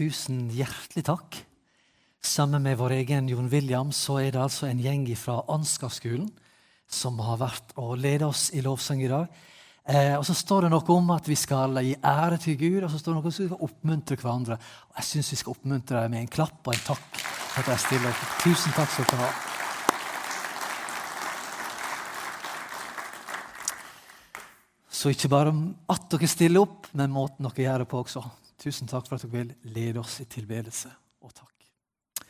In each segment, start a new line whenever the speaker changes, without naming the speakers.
tusen hjertelig takk. Sammen med vår egen Jon William så er det altså en gjeng fra Ansgar-skolen som har vært og ledet oss i lovsang i dag. Eh, og Så står det noe om at vi skal gi ære til Gud, og så står det noe om at vi skal oppmuntre hverandre. Og Jeg syns vi skal oppmuntre dem med en klapp og en takk. for at jeg stiller opp. Tusen takk skal dere ha. Så ikke bare at dere stiller opp, men måten dere gjør det på også. Tusen takk for at dere vil lede oss i tilbedelse. Og takk.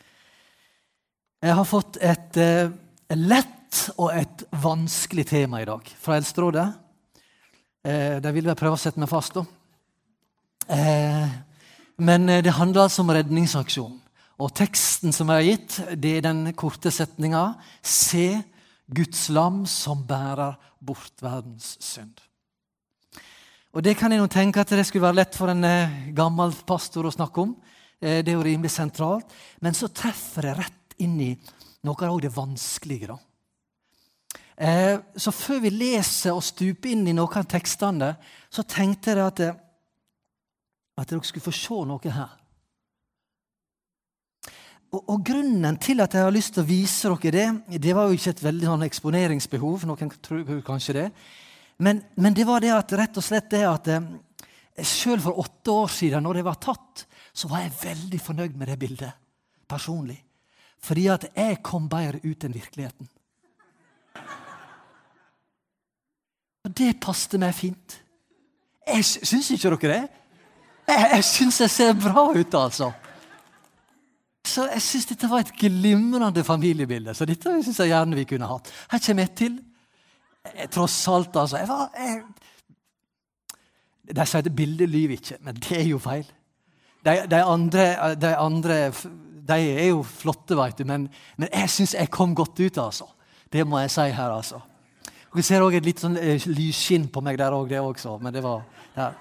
Jeg har fått et eh, lett og et vanskelig tema i dag fra Eldsterådet. Eh, vil vel prøve å sette meg fast, da. Eh, men eh, det handler altså om redningsaksjon. Og teksten som jeg har gitt, det er den korte setninga Se Guds lam som bærer bort verdens synd. Og Det kan jeg nå tenke at det skulle være lett for en eh, gammel pastor å snakke om. Eh, det er jo rimelig sentralt. Men så treffer det rett inn i noe av det vanskelige. da. Eh, så før vi leser og stuper inn i noen av tekstene, så tenkte jeg at, at dere skulle få se noe her. Og, og, Grunnen til at jeg har lyst til å vise dere det, det var jo ikke et veldig sånn eksponeringsbehov. noen tror kanskje det, men, men, det var det at rett og slett det at Sjøl selv for åtte år siden, når det var tatt, så var jeg veldig fornøyd med det bildet personlig. Fordi at jeg kom bedre ut enn virkeligheten. Og det passet meg fint. Jeg Syns ikke dere det? Jeg, jeg syns jeg ser bra ut, altså. Så jeg syns dette var et glimrende familiebilde. Så dette synes jeg gjerne vi kunne hatt. Her kommer et til. Eh, tross alt, altså. Jeg var, jeg, de sier at bildet lyver ikke, men det er jo feil. De, de, andre, de, andre, de er jo flotte, veit du, men, men jeg syns jeg kom godt ut. altså. Det må jeg si her, altså. Dere ser også et litt sånn eh, lysskinn på meg der òg, det også. Men, det var, ja.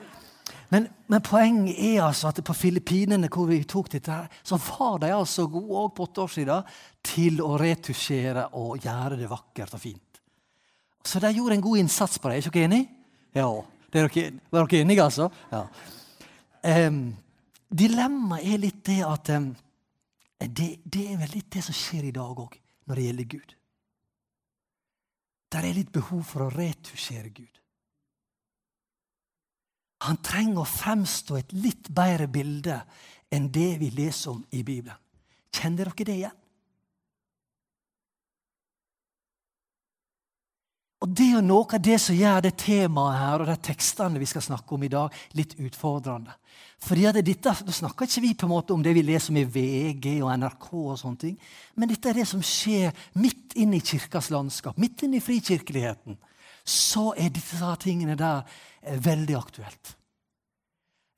men, men, poenget er altså at på Filippinene, hvor vi tok dette, her, så var de altså gode òg på åtte år siden til å retusjere og gjøre det vakkert og fint. Så de gjorde en god innsats på det. Er dere enige? Ja. Det er dere, dere enige, altså? Ja. Um, dilemmaet er litt det at um, det, det, er vel litt det som skjer i dag òg, når det gjelder Gud. Der er litt behov for å retusjere Gud. Han trenger å fremstå et litt bedre bilde enn det vi leser om i Bibelen. Kjenner dere det igjen? Og Det er noe av det som gjør det temaet her og de tekstene vi skal snakke om i dag, litt utfordrende. Fordi at dette, Da snakker ikke vi på en måte om det vi leser om i VG og NRK, og sånne ting, men dette er det som skjer midt inne i kirkas landskap, midt inne i frikirkeligheten. Så er disse tingene der eh, veldig aktuelt.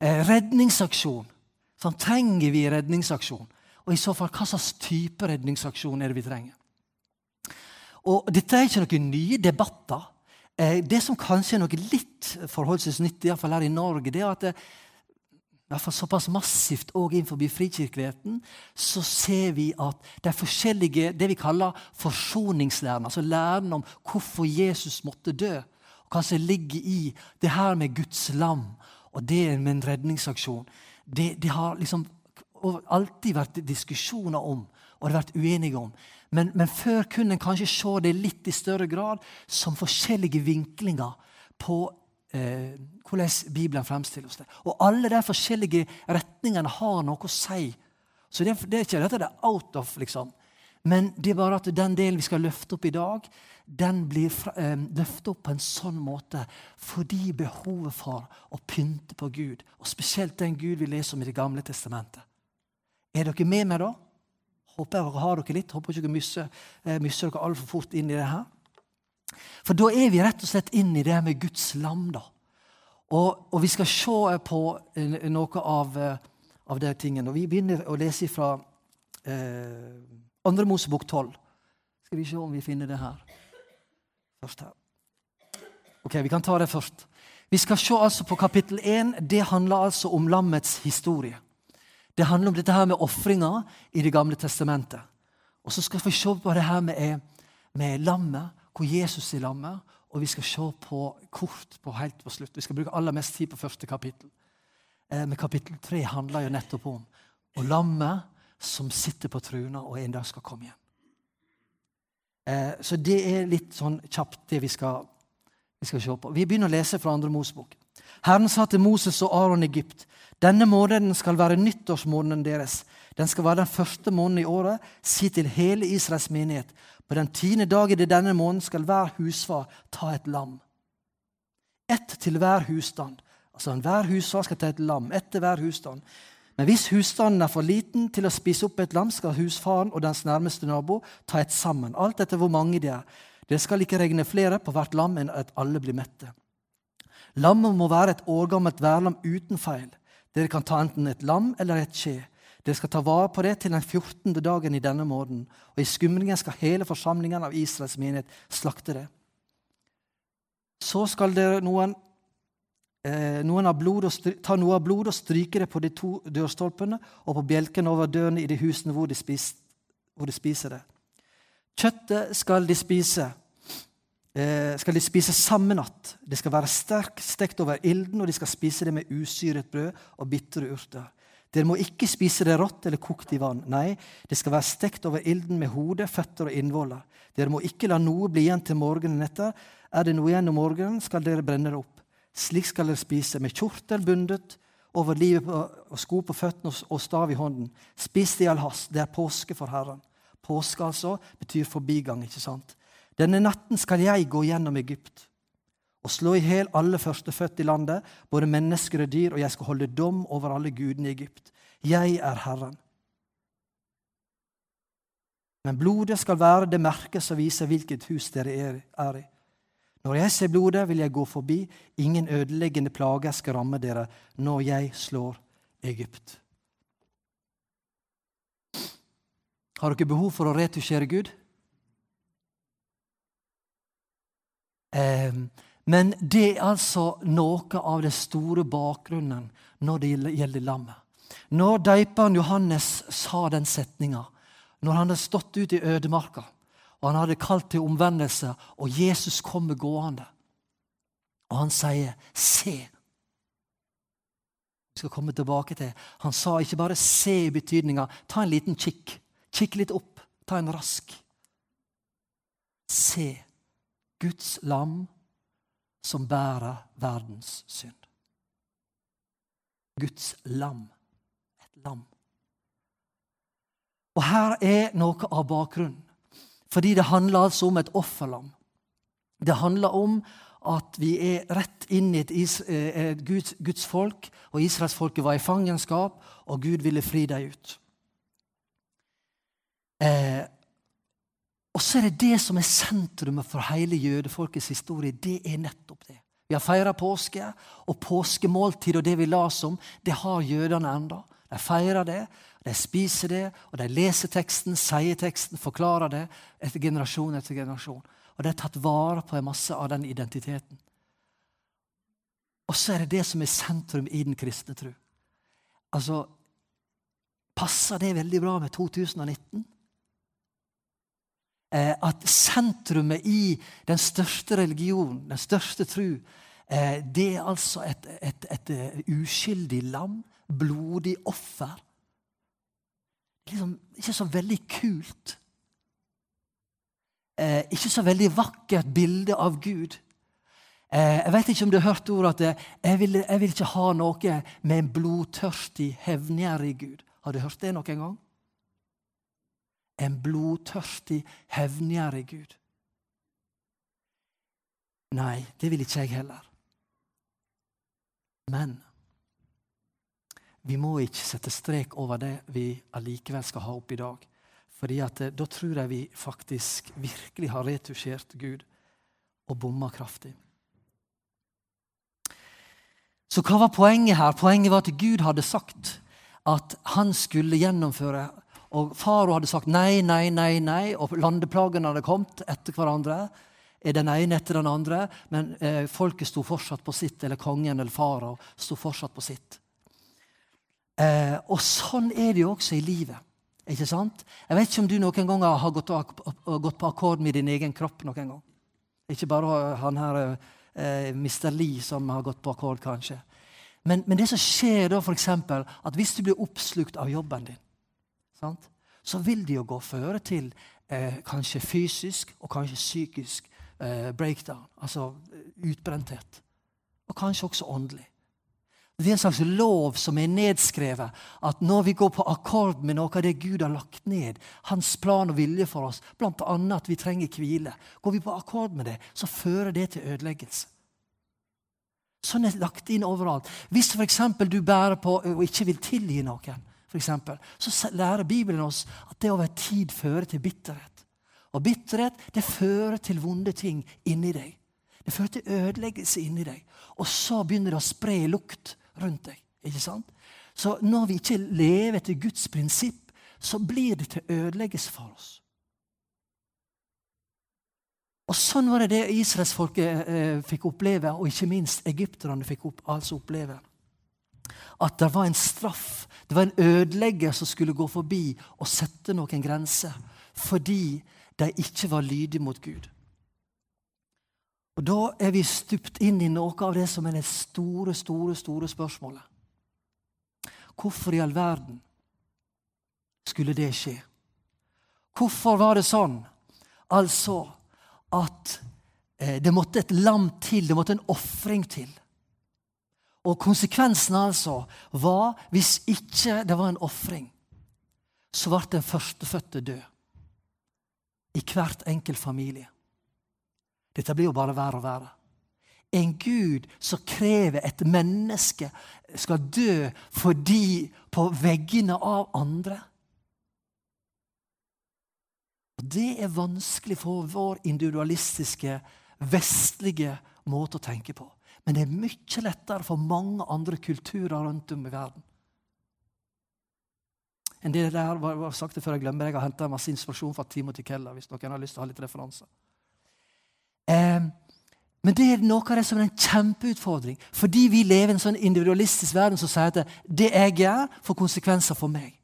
Eh, redningsaksjon. Sånn trenger vi redningsaksjon. Og i så fall, hva slags type redningsaksjon er det vi trenger? Og Dette er ikke noen nye debatter. Eh, det som kanskje er noe litt forholdsvis nytt, iallfall her i Norge, det er at det, i hvert fall såpass massivt òg innenfor frikirkeligheten, så ser vi at de forskjellige det vi kaller forsoningslæren, altså læren om hvorfor Jesus måtte dø, og kanskje ligger i det her med Guds lam og det med en redningsaksjon, det, det har liksom alltid vært diskusjoner om og det har vært uenige om. Men, men, før kunne en kanskje se det litt i større grad som forskjellige vinklinger på eh, hvordan Bibelen fremstiller oss det. Og alle de forskjellige retningene har noe å si. Så det, det er ikke dette det er out of, liksom. Men det er bare at den delen vi skal løfte opp i dag, den blir eh, løftet opp på en sånn måte fordi behovet for å pynte på Gud, og spesielt den Gud vi leser om i Det gamle testamentet. Er dere med meg da? Håper jeg har dere litt. Håper ikke dere mister, eh, mister dere altfor fort inn i det her. For da er vi rett og slett inn i det med Guds lam. da. Og, og vi skal se på eh, noe av, eh, av de tingene. Og vi begynner å lese fra eh, Andre Mosebok 12. Skal vi se om vi finner det her. Først her. Ok, Vi kan ta det først. Vi skal se altså på kapittel 1. Det handler altså om lammets historie. Det handler om dette her med ofringer i Det gamle testamentet. Og så skal vi se på det her med, med lammet, hvor Jesus er lammet. Og vi skal se på kort på helt på slutt. Vi skal bruke aller mest tid på første kapittel. Eh, men kapittel tre handler jo nettopp om og lammet som sitter på truna og en dag skal komme igjen. Eh, så det er litt sånn kjapt det vi skal, vi skal se på. Vi begynner å lese fra andre Mosebok. Herren sa til Moses og Aron i Egypt.: Denne måneden skal være nyttårsmåneden deres. Den skal være den første måneden i året. Si til hele Israels menighet. På den tiende dagen i denne måneden skal hver husfar ta et lam. Ett til hver husstand. Altså Hver husfar skal ta et lam. Ett til hver husstand. Men hvis husstanden er for liten til å spise opp et lam, skal husfaren og dens nærmeste nabo ta et sammen, alt etter hvor mange de er. Det skal ikke regne flere på hvert lam enn at alle blir mette. Lammet må være et årgammelt værlam uten feil. Dere kan ta enten et lam eller et skje. Dere skal ta vare på det til den 14. dagen i denne måneden. Og i skumringen skal hele forsamlingen av Israels menighet slakte det. Så skal dere noen, eh, noen av ta noe av blodet og stryke det på de to dørstolpene og på bjelken over dørene i de husene hvor de, spis, hvor de spiser det. Kjøttet skal de spise skal de spise samme natt. Det skal være sterkt stekt over ilden, og de skal spise det med usyret brød og bitre urter. Dere må ikke spise det rått eller kokt i vann. Nei, det skal være stekt over ilden med hode, føtter og innvoller. Dere må ikke la noe bli igjen til morgenen etter. Er det noe igjen om morgenen, skal dere brenne det opp. Slik skal dere spise, med kjortel bundet over livet og sko på føttene og stav i hånden. Spis det i all hast. Det er påske for Herren. Påske altså betyr forbigang. ikke sant? Denne natten skal jeg gå gjennom Egypt og slå i hjel alle førstefødte i landet, både mennesker og dyr, og jeg skal holde dom over alle gudene i Egypt. Jeg er Herren. Men blodet skal være det merket som viser hvilket hus dere er i. Når jeg ser blodet, vil jeg gå forbi. Ingen ødeleggende plager skal ramme dere når jeg slår Egypt. Har dere behov for å retusjere Gud? Men det er altså noe av den store bakgrunnen når det gjelder lammet. Når døperen Johannes sa den setninga, når han hadde stått ute i ødemarka og han hadde kalt til omvendelse, og Jesus kommer gående, og han sier 'se'. Vi skal komme tilbake til. Han sa ikke bare 'se' i betydninga 'ta en liten kikk'. Kikk litt opp. Ta en rask. Se. Guds lam som bærer verdens synd. Guds lam. Et lam. Og her er noe av bakgrunnen. Fordi det handler altså om et offerlam. Det handler om at vi er rett inn i et eh, Guds, Guds folk, og israelsfolket var i fangenskap, og Gud ville fri dem ut. Eh, og så er det det som er sentrumet for hele jødefolkets historie. Det er nettopp det. Vi har feira påske, og påskemåltid og det vi las om, det har jødene enda. De feirer det, de spiser det, og de leser teksten, sier teksten, forklarer det etter generasjon etter generasjon. Og det har tatt vare på en masse av den identiteten. Og så er det det som er sentrum i den kristne tro. Altså, Passer det veldig bra med 2019? Eh, at sentrumet i den største religionen, den største tru, eh, det er altså et, et, et, et uskyldig lam, blodig offer. Liksom, ikke så veldig kult. Eh, ikke så veldig vakkert bilde av Gud. jeg vet ikke om du har hørt ordet at jeg vil, jeg vil ikke ha noe med en blodtørstig, hevngjerrig Gud. Har du hørt det noen gang? En blodtørstig, hevngjerrig Gud. Nei, det vil ikke jeg heller. Men vi må ikke sette strek over det vi allikevel skal ha opp i dag. Fordi eh, Da tror jeg vi faktisk virkelig har retusjert Gud og bomma kraftig. Så hva var poenget her? Poenget var at Gud hadde sagt at han skulle gjennomføre og faro hadde sagt nei, nei, nei, nei, og landeplagene hadde kommet etter hverandre. Den ene etter den andre, men eh, folket sto fortsatt på sitt, eller kongen eller farao sto fortsatt på sitt. Eh, og sånn er det jo også i livet. Ikke sant? Jeg vet ikke om du noen ganger har gått, gått på akkord med din egen kropp. noen gang. Ikke bare han her eh, Mr. Lee som har gått på akkord, kanskje. Men, men, det som skjer da, eksempel, at hvis du blir oppslukt av jobben din, sant? så vil det jo gå føre til eh, kanskje fysisk og kanskje psykisk eh, breakdown. Altså eh, utbrenthet. Og kanskje også åndelig. Det er en slags lov som er nedskrevet. At når vi går på akkord med noe av det Gud har lagt ned, hans plan og vilje for oss, bl.a. at vi trenger hvile, går vi på akkord med det, så fører det til ødeleggelse. Sånn er det lagt inn overalt. Hvis f.eks. du bærer på og ikke vil tilgi noen, for eksempel, så lærer Bibelen oss at det over tid fører til bitterhet. Og bitterhet det fører til vonde ting inni deg. Det fører til ødeleggelse inni deg. Og så begynner det å spre lukt rundt deg. Ikke sant? Så når vi ikke lever etter Guds prinsipp, så blir det til ødeleggelse for oss. Og Sånn var det det israelsfolket eh, fikk oppleve, og ikke minst egypterne fikk opp, altså oppleve. At det var en straff, det var en ødelegger som skulle gå forbi og sette noen grenser fordi de ikke var lydige mot Gud. Og Da er vi stupt inn i noe av det som er det store, store, store spørsmålet. Hvorfor i all verden skulle det skje? Hvorfor var det sånn? Altså at eh, det måtte et lam til, det måtte en ofring til. Og konsekvensen altså var, hvis ikke det var en ofring, så ble den førstefødte død. I hvert enkelt familie. Dette blir jo bare verre og verre. En Gud som krever et menneske skal dø fordi på veggene av andre. Det er vanskelig for vår individualistiske, vestlige måte å tenke på. Men det er mye lettere for mange andre kulturer rundt om i verden. En del der var, var sagt det før jeg glemmer Jeg har henta masse inspirasjon fra Timothy Keller. hvis noen har lyst til å ha litt referanser. Eh, men det er noe av det som er en kjempeutfordring. Fordi vi lever i en sånn individualistisk verden som sier at det jeg gjør, får konsekvenser for meg.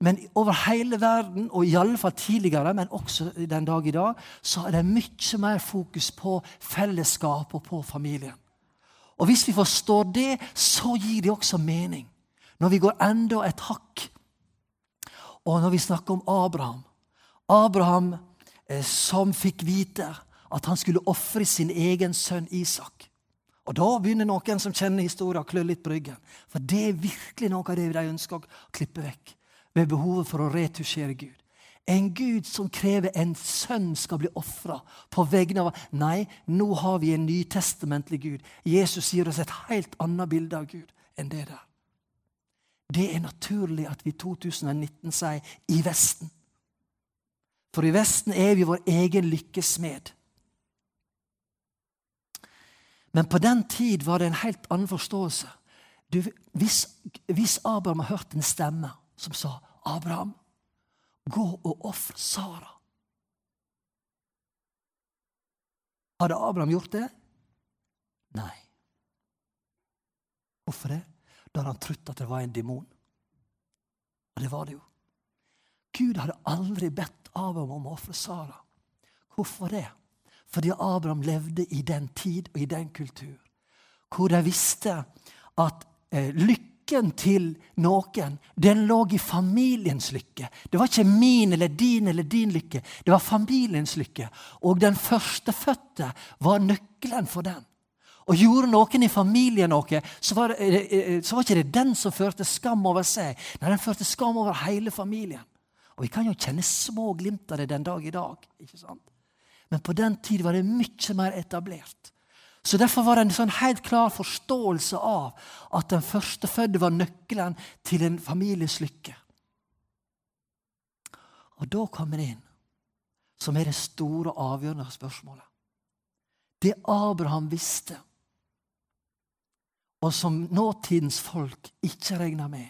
Men over hele verden, og i alle fall tidligere, men også den dag i dag, så er det mye mer fokus på fellesskap og på familien. Og hvis vi forstår det, så gir det også mening. Når vi går enda et hakk, og når vi snakker om Abraham Abraham eh, som fikk vite at han skulle ofre sin egen sønn Isak. Og Da begynner noen som kjenner historien, å klø litt på ryggen. For det er virkelig noe av det de ønsker å klippe vekk ved behovet for å retusjere Gud. En Gud som krever en sønn skal bli ofra på vegne av Nei, nå har vi en nytestamentlig Gud. Jesus gir oss et helt annet bilde av Gud enn det der. Det er naturlig at vi i 2019 sier 'i Vesten'. For i Vesten er vi vår egen lykkesmed. Men på den tid var det en helt annen forståelse. Du, hvis, hvis Abraham har hørt en stemme som sa 'Abraham, gå og ofre Sara'. Hadde Abraham gjort det? Nei. Hvorfor det? Da hadde han trodd at det var en demon. Og det var det jo. Gud hadde aldri bedt Abraham om å ofre Sara. Hvorfor det? Fordi Abraham levde i den tid og i den kultur hvor de visste at eh, lykke lykken til noen, den lå i familiens lykke. Det var ikke min eller din eller din lykke, det var familiens lykke. Og den førstefødte var nøkkelen for den. Og gjorde noen i familien noe, så var, det, eh, eh, så var ikke det den som førte skam over seg. Nei, den førte skam over hele familien. Og Vi kan jo kjenne små glimt av det den dag i dag. ikke sant? Men på den tid var det mye mer etablert. Så Derfor var det en sånn helt klar forståelse av at den førstefødte var nøkkelen til en families lykke. Og da kommer det inn, som er det store, avgjørende spørsmålet. Det Abraham visste, og som nåtidens folk ikke regner med,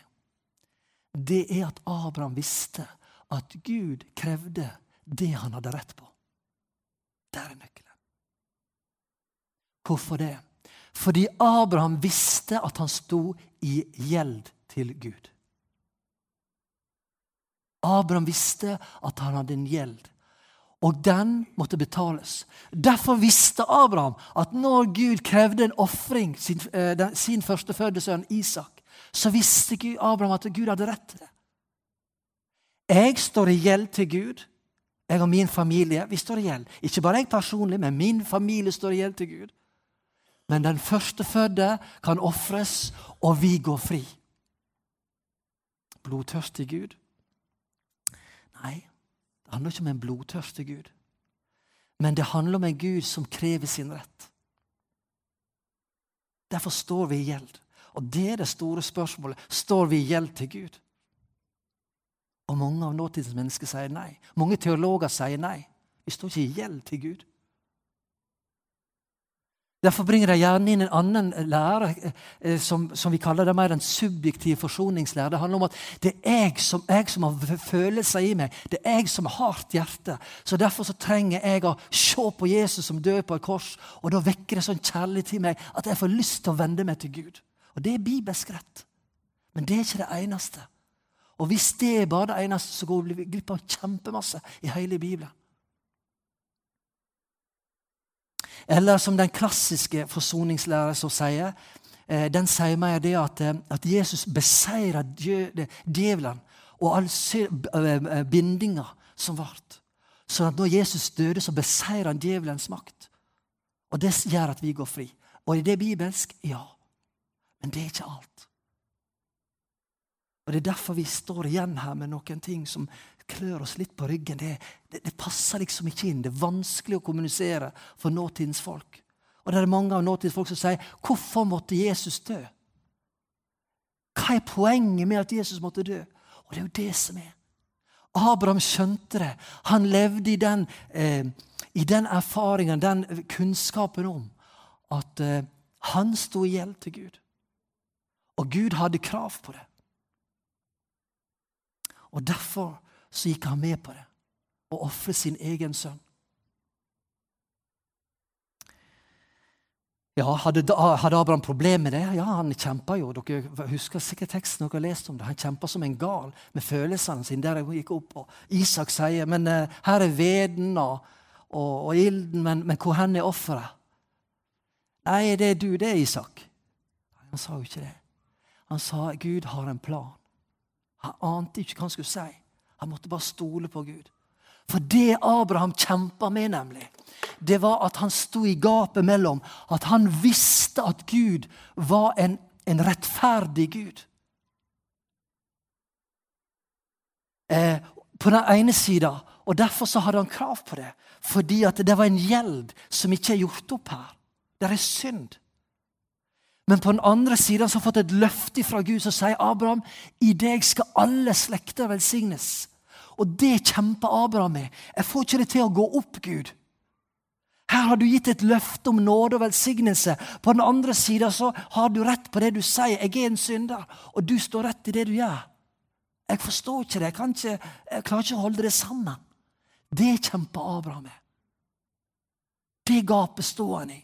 det er at Abraham visste at Gud krevde det han hadde rett på. Der er nøkkelen. Hvorfor det? Fordi Abraham visste at han sto i gjeld til Gud. Abraham visste at han hadde en gjeld. Og den måtte betales. Derfor visste Abraham at når Gud krevde en ofring, sin, eh, sin førstefødte sønn Isak, så visste Abraham at Gud hadde rett til det. Jeg står i gjeld til Gud. Jeg og min familie vi står i gjeld. Ikke bare jeg personlig, men min familie står i gjeld til Gud. Men den førstefødde kan ofres, og vi går fri. Blodtørstig Gud? Nei, det handler ikke om en blodtørstig Gud. Men det handler om en Gud som krever sin rett. Derfor står vi i gjeld. Og det er det store spørsmålet. Står vi i gjeld til Gud? Og mange av nåtidens mennesker sier nei. Mange teologer sier nei. Vi står ikke i gjeld til Gud. Derfor bringer de gjerne inn en annen lære, eh, som, som vi kaller det mer en subjektiv forsoningslære. Det handler om at det er jeg som, jeg som har følelser i meg. Det er jeg som har hardt hjerte. Så Derfor så trenger jeg å se på Jesus som død på et kors. Og da vekker det sånn kjærlighet i meg at jeg får lyst til å vende meg til Gud. Og Det er bibelsk rett. Men det er ikke det eneste. Og hvis det er bare det eneste, så går vi glipp av kjempemasse i hele Bibelen. Eller som den klassiske forsoningslærer som sier, eh, den sier meg det at, eh, at Jesus beseirer djevelen og alle eh, bindinger som vart. Så at når Jesus døde, så beseirer han djevelens makt. Og det gjør at vi går fri. Og er det bibelsk? Ja. Men det er ikke alt. Og Det er derfor vi står igjen her med noen ting som klør oss litt på ryggen. Det, det, det, passer liksom ikke inn. Det er vanskelig å kommunisere for nåtidens folk. Og det er mange av nåtidens folk som sier 'Hvorfor måtte Jesus dø?' Hva er poenget med at Jesus måtte dø? Og det er jo det som er. Abraham skjønte det. Han levde i den, eh, i den erfaringen, den kunnskapen om at eh, han sto i gjeld til Gud. Og Gud hadde krav på det. Og Derfor så gikk han med på det og ofret sin egen sønn. Ja, hadde, Abraham problemer med det? Ja, han kjempa jo. Dere husker sikkert teksten dere har lest om det. Han kjempa som en gal med følelsene sine. der han gikk opp. Og Isak sier men uh, her er veden og, og, og ilden, men, men hvor hen er offeret? Nei, det er du, det er Isak. Han sa jo ikke det. Han sa Gud har en plan. Han ante ikke hva han skulle si. Han måtte bare stole på Gud. For det Abraham kjempa med, nemlig, det var at han sto i gapet mellom at han visste at Gud var en, en rettferdig Gud. Eh, på den ene sida, og derfor så hadde han krav på det. Fordi at det var en gjeld som ikke er gjort opp her. Det er synd. Men på den andre sida har fått et løfte fra Gud som sier Abraham, i deg skal alle slekter velsignes. Og det kjemper Abraham med. Jeg får ikke det til å gå opp, Gud. Her har du gitt et løfte om nåde og velsignelse. På den andre sida har du rett på det du sier. Jeg er en synder, og du står rett i det du gjør. Jeg forstår ikke det. Jeg, ikke, jeg klarer ikke å holde det sammen. Det kjemper Abraham med. Det gapet står han i.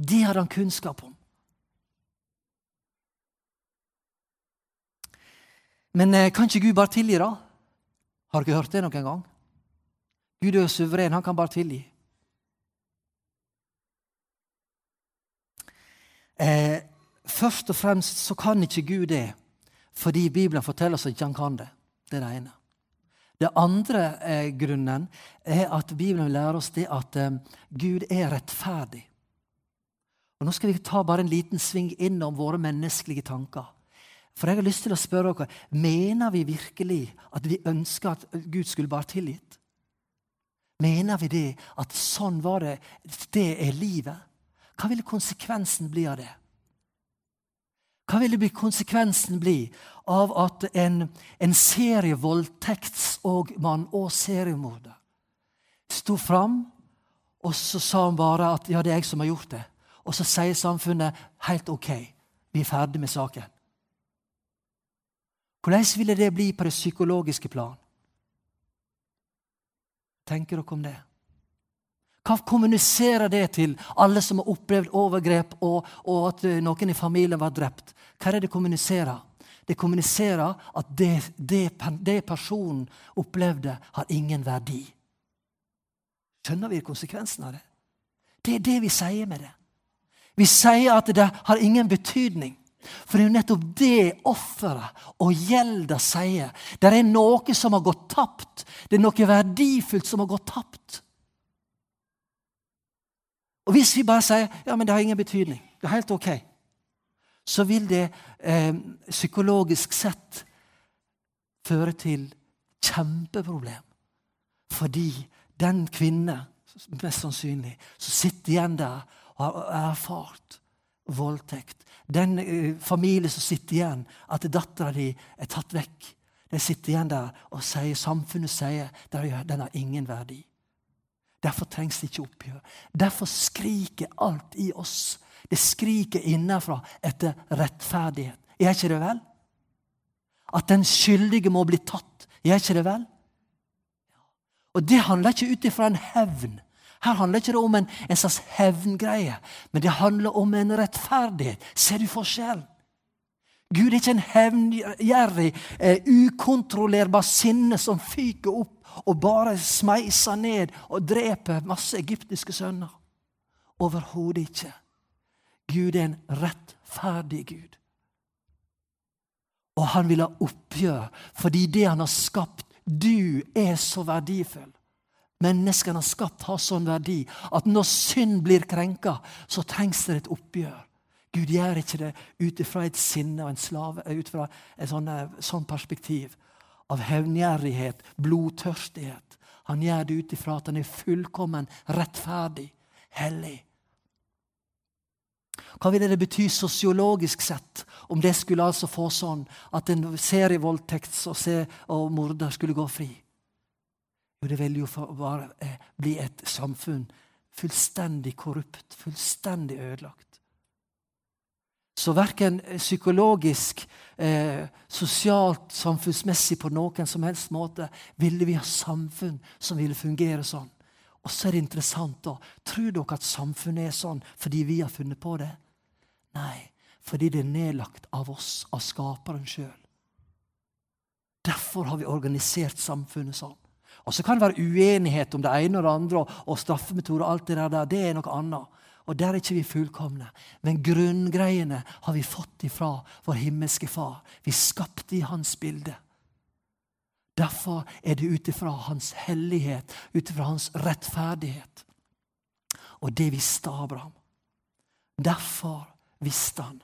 Det hadde han kunnskap om. Men eh, kan ikke Gud bare tilgi, da? Har dere hørt det noen gang? Gud er suveren, han kan bare tilgi. Eh, først og fremst så kan ikke Gud det fordi Bibelen forteller oss at han kan det. Det er det ene. Det andre eh, grunnen er at Bibelen lærer oss det at eh, Gud er rettferdig. Og Nå skal vi ta bare en liten sving innom våre menneskelige tanker. For jeg har lyst til å spørre dere, Mener vi virkelig at vi ønsker at Gud skulle bare tilgitt? Mener vi det? At sånn var det? Det er livet? Hva ville konsekvensen bli av det? Hva ville konsekvensen bli av at en, en serie voldtektsmann og og seriemorder sto fram, og så sa han bare at ja, det er jeg som har gjort det. Og så sier samfunnet helt OK, vi er ferdig med saken. Hvordan ville det bli på det psykologiske plan? Tenker dere om det? Hva kommuniserer det til alle som har opplevd overgrep, og, og at noen i familien var drept? Hva er det det kommuniserer? Det kommuniserer at det, det, det personen opplevde, har ingen verdi. Skjønner vi konsekvensen av det? Det er det vi sier med det. Vi sier at det har ingen betydning. For det er jo nettopp det offeret og gjelda sier. Det er noe som har gått tapt. Det er noe verdifullt som har gått tapt. Og Hvis vi bare sier ja, men det har ingen betydning, det er helt ok, så vil det eh, psykologisk sett føre til kjempeproblem. Fordi den kvinne, mest sannsynlig, som sitter igjen der har erfart voldtekt Den familien familie som sitter igjen, at dattera di er tatt vekk. De sitter igjen der og sier, samfunnet sier at den har ingen verdi. Derfor trengs det ikke oppgjør. Derfor skriker alt i oss. Det skriker innenfra etter rettferdighet. Er ikke det vel? At den skyldige må bli tatt. Er ikke det vel? Og det handler ikke ut ifra en hevn. Her handler ikke det om en, en slags hevngreie, men det handler om en rettferdighet. Ser du forskjellen? Gud er ikke en hevngjerrig, eh, ukontrollerbar sinne som fyker opp og bare smeiser ned og dreper masse egyptiske sønner. Overhodet ikke. Gud er en rettferdig Gud. Og han vil ha oppgjør fordi det han har skapt, du er så verdifull. Menneskene har skapt har sånn verdi at når synd blir krenka, så trengs det et oppgjør. Gud gjør ikke det ut fra et sinne og en slave, ut fra et sånn, eh, sånn perspektiv av hevngjerrighet, blodtørstighet. Han gjør det ut ifra at han er fullkommen rettferdig, hellig. Hva ville det bety sosiologisk sett om det skulle altså få sånn at en serievoldtekts- og, og morder skulle gå fri? Jo, det vil jo bare eh, bli et samfunn fullstendig korrupt, fullstendig ødelagt. Så verken psykologisk, eh, sosialt, samfunnsmessig på noen som helst måte ville vi ha samfunn som ville fungere sånn. Og så er det interessant, da. Tror dere at samfunnet er sånn fordi vi har funnet på det? Nei, fordi det er nedlagt av oss, av skaperen sjøl. Derfor har vi organisert samfunnet sånn. Og Så kan det være uenighet om det ene og det andre, og straffemetoder og alt det der. Det er noe annet. Og Der er ikke vi fullkomne. Men grunngreiene har vi fått ifra vår himmelske Far. Vi skapte i Hans bilde. Derfor er det ut ifra Hans hellighet, ut ifra Hans rettferdighet. Og det visste Abraham. Derfor visste han.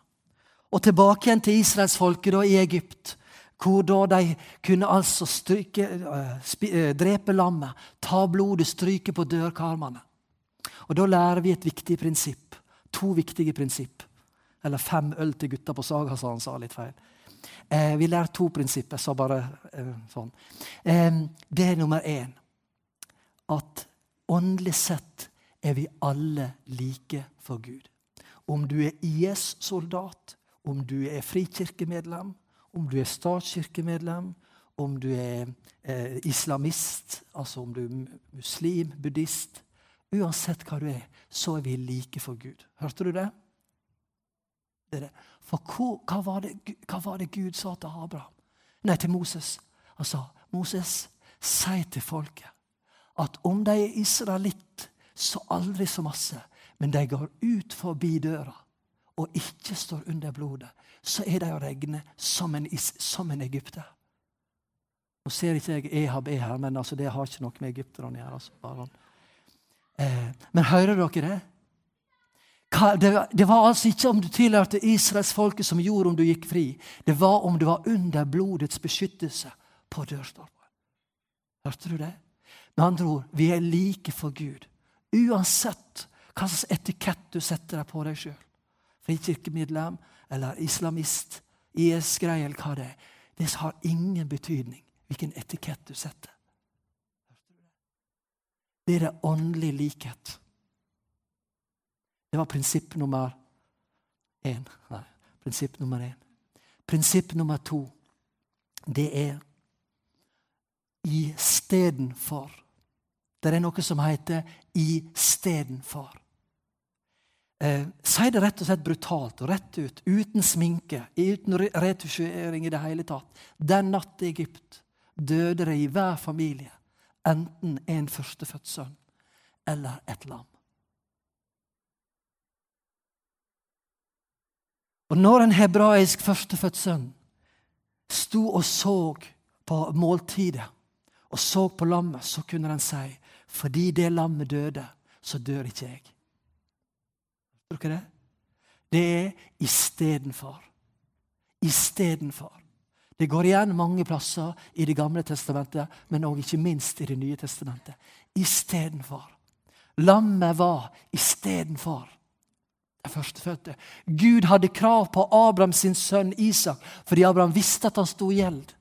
Og tilbake igjen til israelsfolket i Egypt. Hvor da de kunne altså stryke, eh, eh, drepe lammet, ta blodet, stryke på dørkarmene. Og Da lærer vi et viktig prinsipp. To viktige prinsipp. Eller fem øl til gutta på Saga, sa han sa litt feil. Eh, vi lærer to prinsipper. Så bare eh, sånn. Eh, det er nummer én at åndelig sett er vi alle like for Gud. Om du er IS-soldat, om du er frikirkemedlem, om du er statskirkemedlem, om du er eh, islamist, altså om du er muslim, buddhist Uansett hva du er, så er vi like for Gud. Hørte du det? det, det. For hva, hva, var det, hva, var det, Gud sa til Abraham? Nei, til Moses. Han sa, 'Moses, si til folket at om de er israelitt, så aldri så masse, men de går ut forbi døra og ikke står under blodet, så er de å regne som en, som en egypter. Nå ser ikke jeg Ehab er her, men altså, det har ikke noe med egypterne å gjøre. Altså, eh, men hører dere det? Det, det var altså ikke om du tilhørte israelsfolket som gjorde om du gikk fri. Det var om du var under blodets beskyttelse på dørstolpen. Hørte du det? Med andre ord, vi er like for Gud. Uansett hva slags etikett du setter deg på deg sjøl. Frikirkemedlem, eller islamist, IS-greie eller hva det er. Det har ingen betydning hvilken etikett du setter. Det er det åndelige likhet. Det var prinsipp nummer én. Nei, prinsipp nummer én. Prinsipp nummer to, det er istedenfor. Det er noe som heter istedenfor. Eh, sier det rett og slett brutalt og rett ut, uten sminke, uten retusjering i det hele tatt. Den natt i Egypt døde det i hver familie enten en førstefødt sønn eller et lam. Og når en hebraisk førstefødt sønn sto og så på måltidet og så på lammet, så kunne den si fordi det lammet døde, så dør ikke jeg. Tror dere det? Det er istedenfor. Istedenfor. Det går igjen mange plasser i Det gamle testamentet, men også ikke minst i Det nye testamentet. Istedenfor. Lammet var istedenfor det førstefødte. Gud hadde krav på Abraham sin sønn Isak fordi Abraham visste at han sto i gjeld.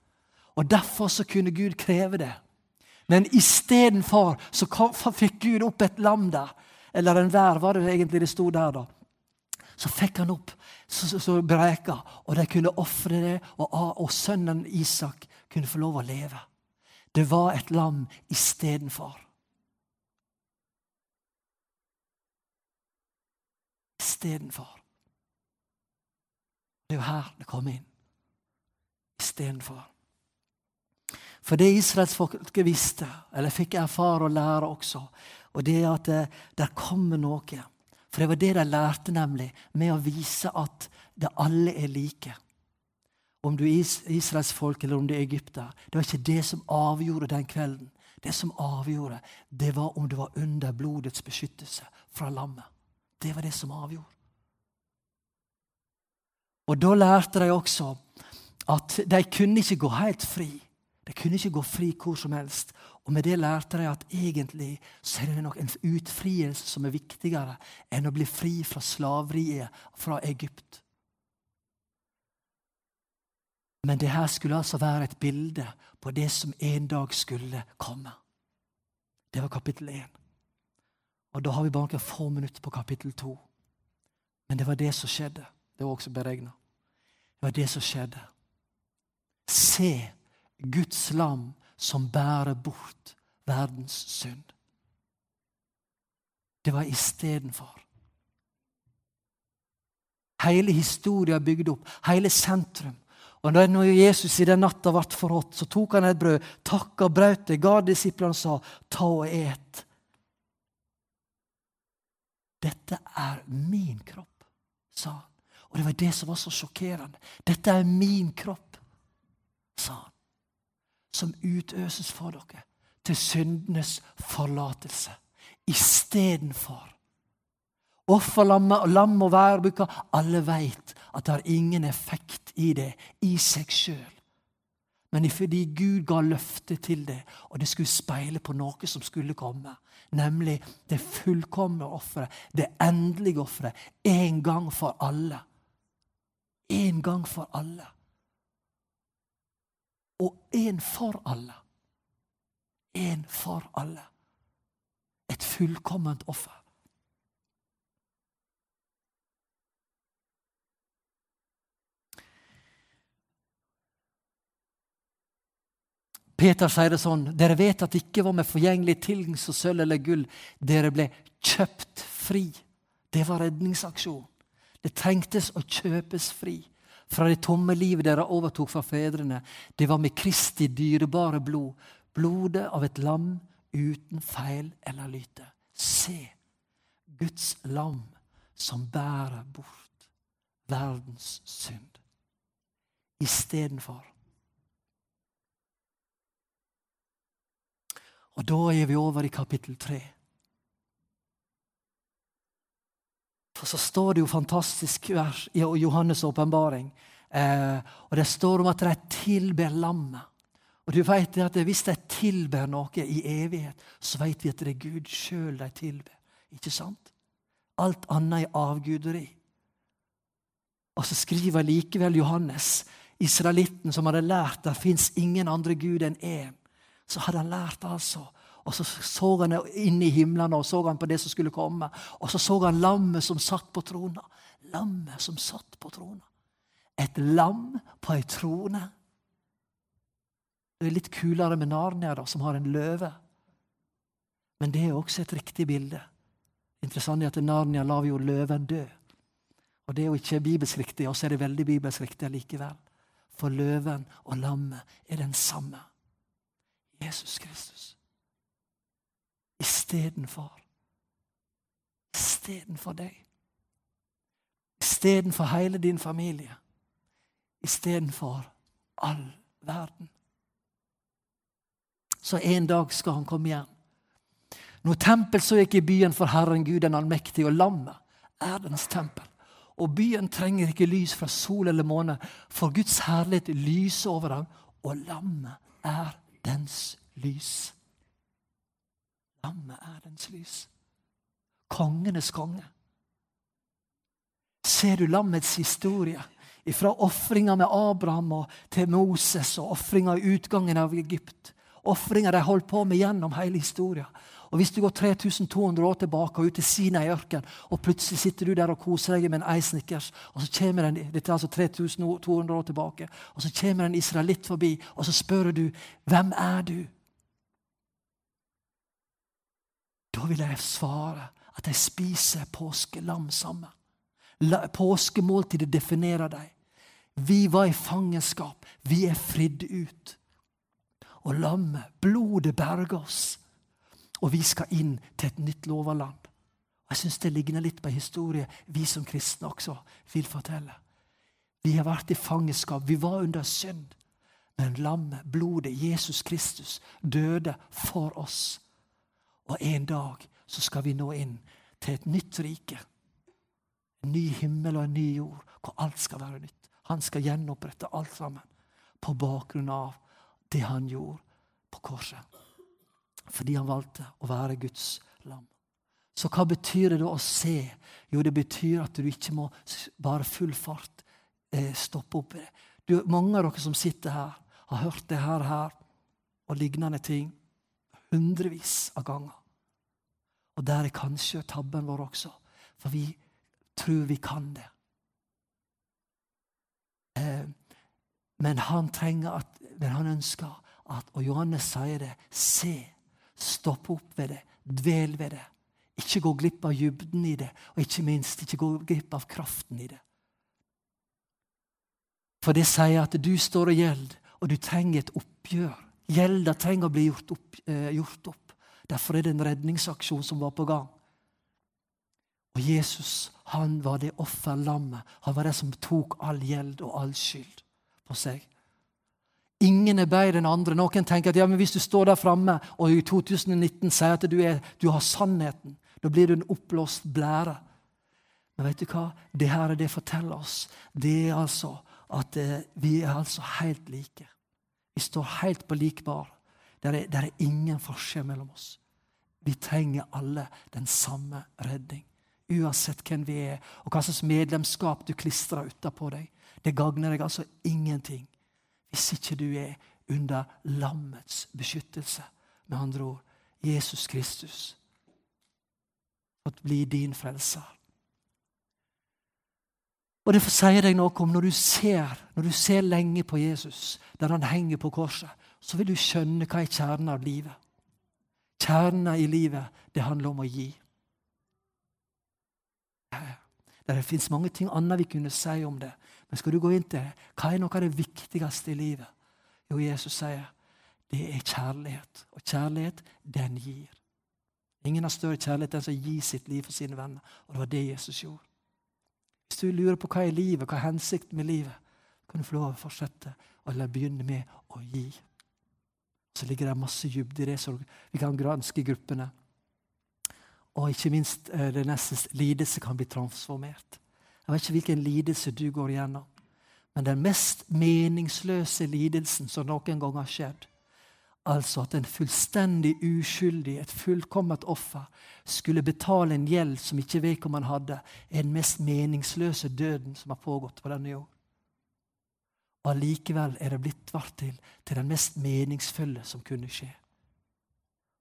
Og Derfor så kunne Gud kreve det. Men istedenfor fikk Gud opp et lam der. Eller en vær, var det egentlig det sto der. da. Så fikk han opp så, så, så breka, og de kunne ofre det, og, og sønnen Isak kunne få lov å leve. Det var et lam istedenfor. Istedenfor. Det er jo her det kom inn. Istedenfor. For det israelsfolket visste, eller fikk erfare og lære også, og det er at det, der kommer noe for det var det de lærte, nemlig, med å vise at det alle er like. Om du er israelsfolk eller om du er egypter. Det var ikke det som avgjorde den kvelden. Det som avgjorde, det var om du var under blodets beskyttelse fra lammet. Det var det som avgjorde. Og Da lærte de også at de kunne ikke gå helt fri. De kunne ikke gå fri hvor som helst. Og med det lærte de at egentlig så er det nok en utfrielse som er viktigere enn å bli fri fra slaveriet fra Egypt. Men det her skulle altså være et bilde på det som en dag skulle komme. Det var kapittel 1. Og da har vi bare noen få minutter på kapittel 2. Men det var det som skjedde. Det var også beregna. Det var det som skjedde. Se Guds lam som bærer bort verdens synd. Det var istedenfor. Hele historien bygd opp, hele sentrum. Og når Jesus i den natta ble forrådt, så tok han et brød, takka, brøt ga disiplene og sa, 'Ta og et'. Dette er min kropp, sa han. Og det var det som var så sjokkerende. Dette er min kropp, sa han som utøses for dere til syndenes forlatelse. Istedenfor. Offerlammet og lam og værbukka, alle veit at det har ingen effekt i det i seg sjøl. Men fordi Gud ga løfte til det, og det skulle speile på noe som skulle komme, nemlig det fullkomne offeret, det endelige offeret, en gang for alle. En gang for alle og én for alle. Én for alle. Et fullkomment offer. Peter sier det sånn Dere vet at det ikke var med forgjengelig tilgjengs og sølv eller gull. Dere ble kjøpt fri. Det var redningsaksjon. Det trengtes å kjøpes fri fra det tomme livet dere overtok fra fedrene. Det var med Kristi dyrebare blod, blodet av et lam uten feil eller lyte. Se, Guds lam som bærer bort verdens synd. Istedenfor. Og da er vi over i kapittel tre. For så står det jo fantastisk vers i Johannes' åpenbaring. Eh, og det står om at de tilber lammet. Og du vet at Hvis de tilber noe i evighet, så vet vi at det er Gud sjøl de tilber. Ikke sant? Alt annet er avguderi. Og så skriver likevel Johannes, israelitten som hadde lært at det fins ingen andre Gud enn én, så hadde han lært altså og så så han inn i himlene og så han på det som skulle komme. Og så så han lammet som satt på trona. Lammet som satt på trona. Et lam på ei trone. Det er litt kulere med Narnia, da, som har en løve. Men det er også et riktig bilde. Interessant er at Narnia lar jo løven dø. Og Det er jo ikke bibelsk riktig, og så er det veldig bibelsk riktig likevel. For løven og lammet er den samme. Jesus Kristus. Istedenfor. Istedenfor deg. Istedenfor hele din familie. Istedenfor all verden. Så en dag skal han komme igjen. Når tempel så gikk i byen for Herren Gud den allmektige, og lammet er dens tempel. Og byen trenger ikke lys fra sol eller måne, for Guds herlighet lyser over ham, og lammet er dens lys. Lammet er dens lys. Kongenes konge. Ser du lammets historie? Fra ofringa med Abraham til Moses og ofringa i utgangen av Egypt. Ofringa de holdt på med gjennom hele historien. Og Hvis du går 3200 år tilbake og ut til Sinai-ørken, og plutselig sitter du der og koser deg med en eisnickers, og så kommer den, dette er altså 3200 år tilbake, og så kommer en israelitt forbi, og så spør du hvem er du? Da vil jeg svare at jeg spiser påskelam sammen. Påskemåltidet definerer deg. Vi var i fangenskap. Vi er fridd ut. Og lammet, blodet, berger oss. Og vi skal inn til et nytt loverland. Jeg syns det ligner litt på en historie vi som kristne også vil fortelle. Vi har vært i fangenskap. Vi var under synd. Men lammet, blodet, Jesus Kristus, døde for oss. Og en dag så skal vi nå inn til et nytt rike. En ny himmel og en ny jord, hvor alt skal være nytt. Han skal gjenopprette alt sammen på bakgrunn av det han gjorde på korset. Fordi han valgte å være Guds lam. Så hva betyr det da å se? Jo, det betyr at du ikke må bare full fart eh, stoppe opp. Du, mange av dere som sitter her, har hørt det her, her og lignende ting hundrevis av ganger. Og der er kanskje tabben vår også, for vi tror vi kan det. Eh, men han trenger at, men han ønsker at Og Johannes sier det. Se, stopp opp ved det, dvel ved det. Ikke gå glipp av dybden i det, og ikke minst ikke gå glipp av kraften i det. For det sier at du står og gjelder, og du trenger et oppgjør. Gjelda trenger å bli gjort opp, eh, gjort opp. Derfor er det en redningsaksjon som var på gang. Og Jesus han var det offerlammet. Han var det som tok all gjeld og all skyld på seg. Ingen er bedre enn andre. Noen tenker at ja, men hvis du står der framme og i 2019 sier at du, er, du har sannheten, da blir du en oppblåst blære. Men vet du hva? Det her det forteller oss, det er altså at eh, vi er altså helt like. Vi står helt på lik bar. Det er, er, ingen forskjell mellom oss. Vi trenger alle den samme redning. Uansett hvem vi er, og hva slags medlemskap du klistrer utapå deg. Det gagner deg altså ingenting hvis ikke du er under lammets beskyttelse. Med andre ord Jesus Kristus fått bli din frelser. Og Derfor sier deg noe om når du ser når du ser lenge på Jesus, der han henger på korset, så vil du skjønne hva er kjernen av livet. Kjernen i livet, det handler om å gi. Det fins mange ting annet vi kunne si om det. Men skal du gå inn til det, hva er noe av det viktigste i livet? Jo, Jesus sier det er kjærlighet. Og kjærlighet, den gir. Ingen har større kjærlighet enn som gir sitt liv for sine venner. Og det var det Jesus gjorde. Hvis du lurer på hva er livet, hva er hensikten med livet, kan du få lov å fortsette eller begynne med å gi. Så ligger det masse dybde i det, så vi kan granske gruppene. Og ikke minst eh, det neste lidelse kan bli transformert. Jeg vet ikke hvilken lidelse du går gjennom, men den mest meningsløse lidelsen som noen gang har skjedd, altså at en fullstendig uskyldig, et fullkomment offer, skulle betale en gjeld som ikke vedkommende hadde, er den mest meningsløse døden som har pågått på denne jord. Og allikevel er det blitt vart til til den mest meningsfulle som kunne skje.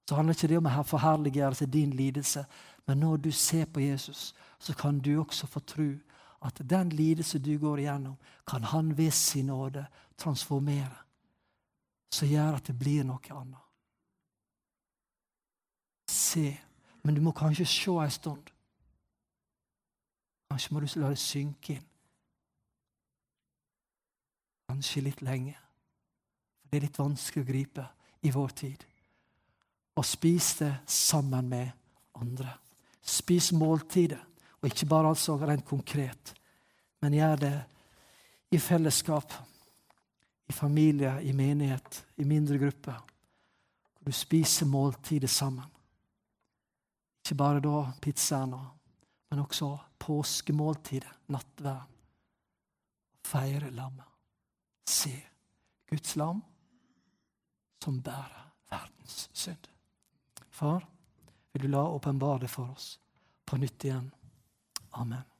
Så handler ikke det om å forherliggjøre din lidelse, men når du ser på Jesus, så kan du også få tro at den lidelse du går igjennom, kan han ved sin nåde transformere. Som gjør at det blir noe annet. Se. Men du må kanskje se en stund. Kanskje må du la det synke inn. Kanskje litt lenge. Det er litt vanskelig å gripe i vår tid. Og spis det sammen med andre. Spis måltidet, og ikke bare altså rent konkret, men gjør det i fellesskap, i familie, i menighet, i mindre grupper. Du spiser måltidet sammen. Ikke bare da pizzaen, men også påskemåltidet, nattverden. Feire lammet. Se Guds lam som bærer verdens synd. Far, vil du la åpenbare det for oss på nytt igjen. Amen.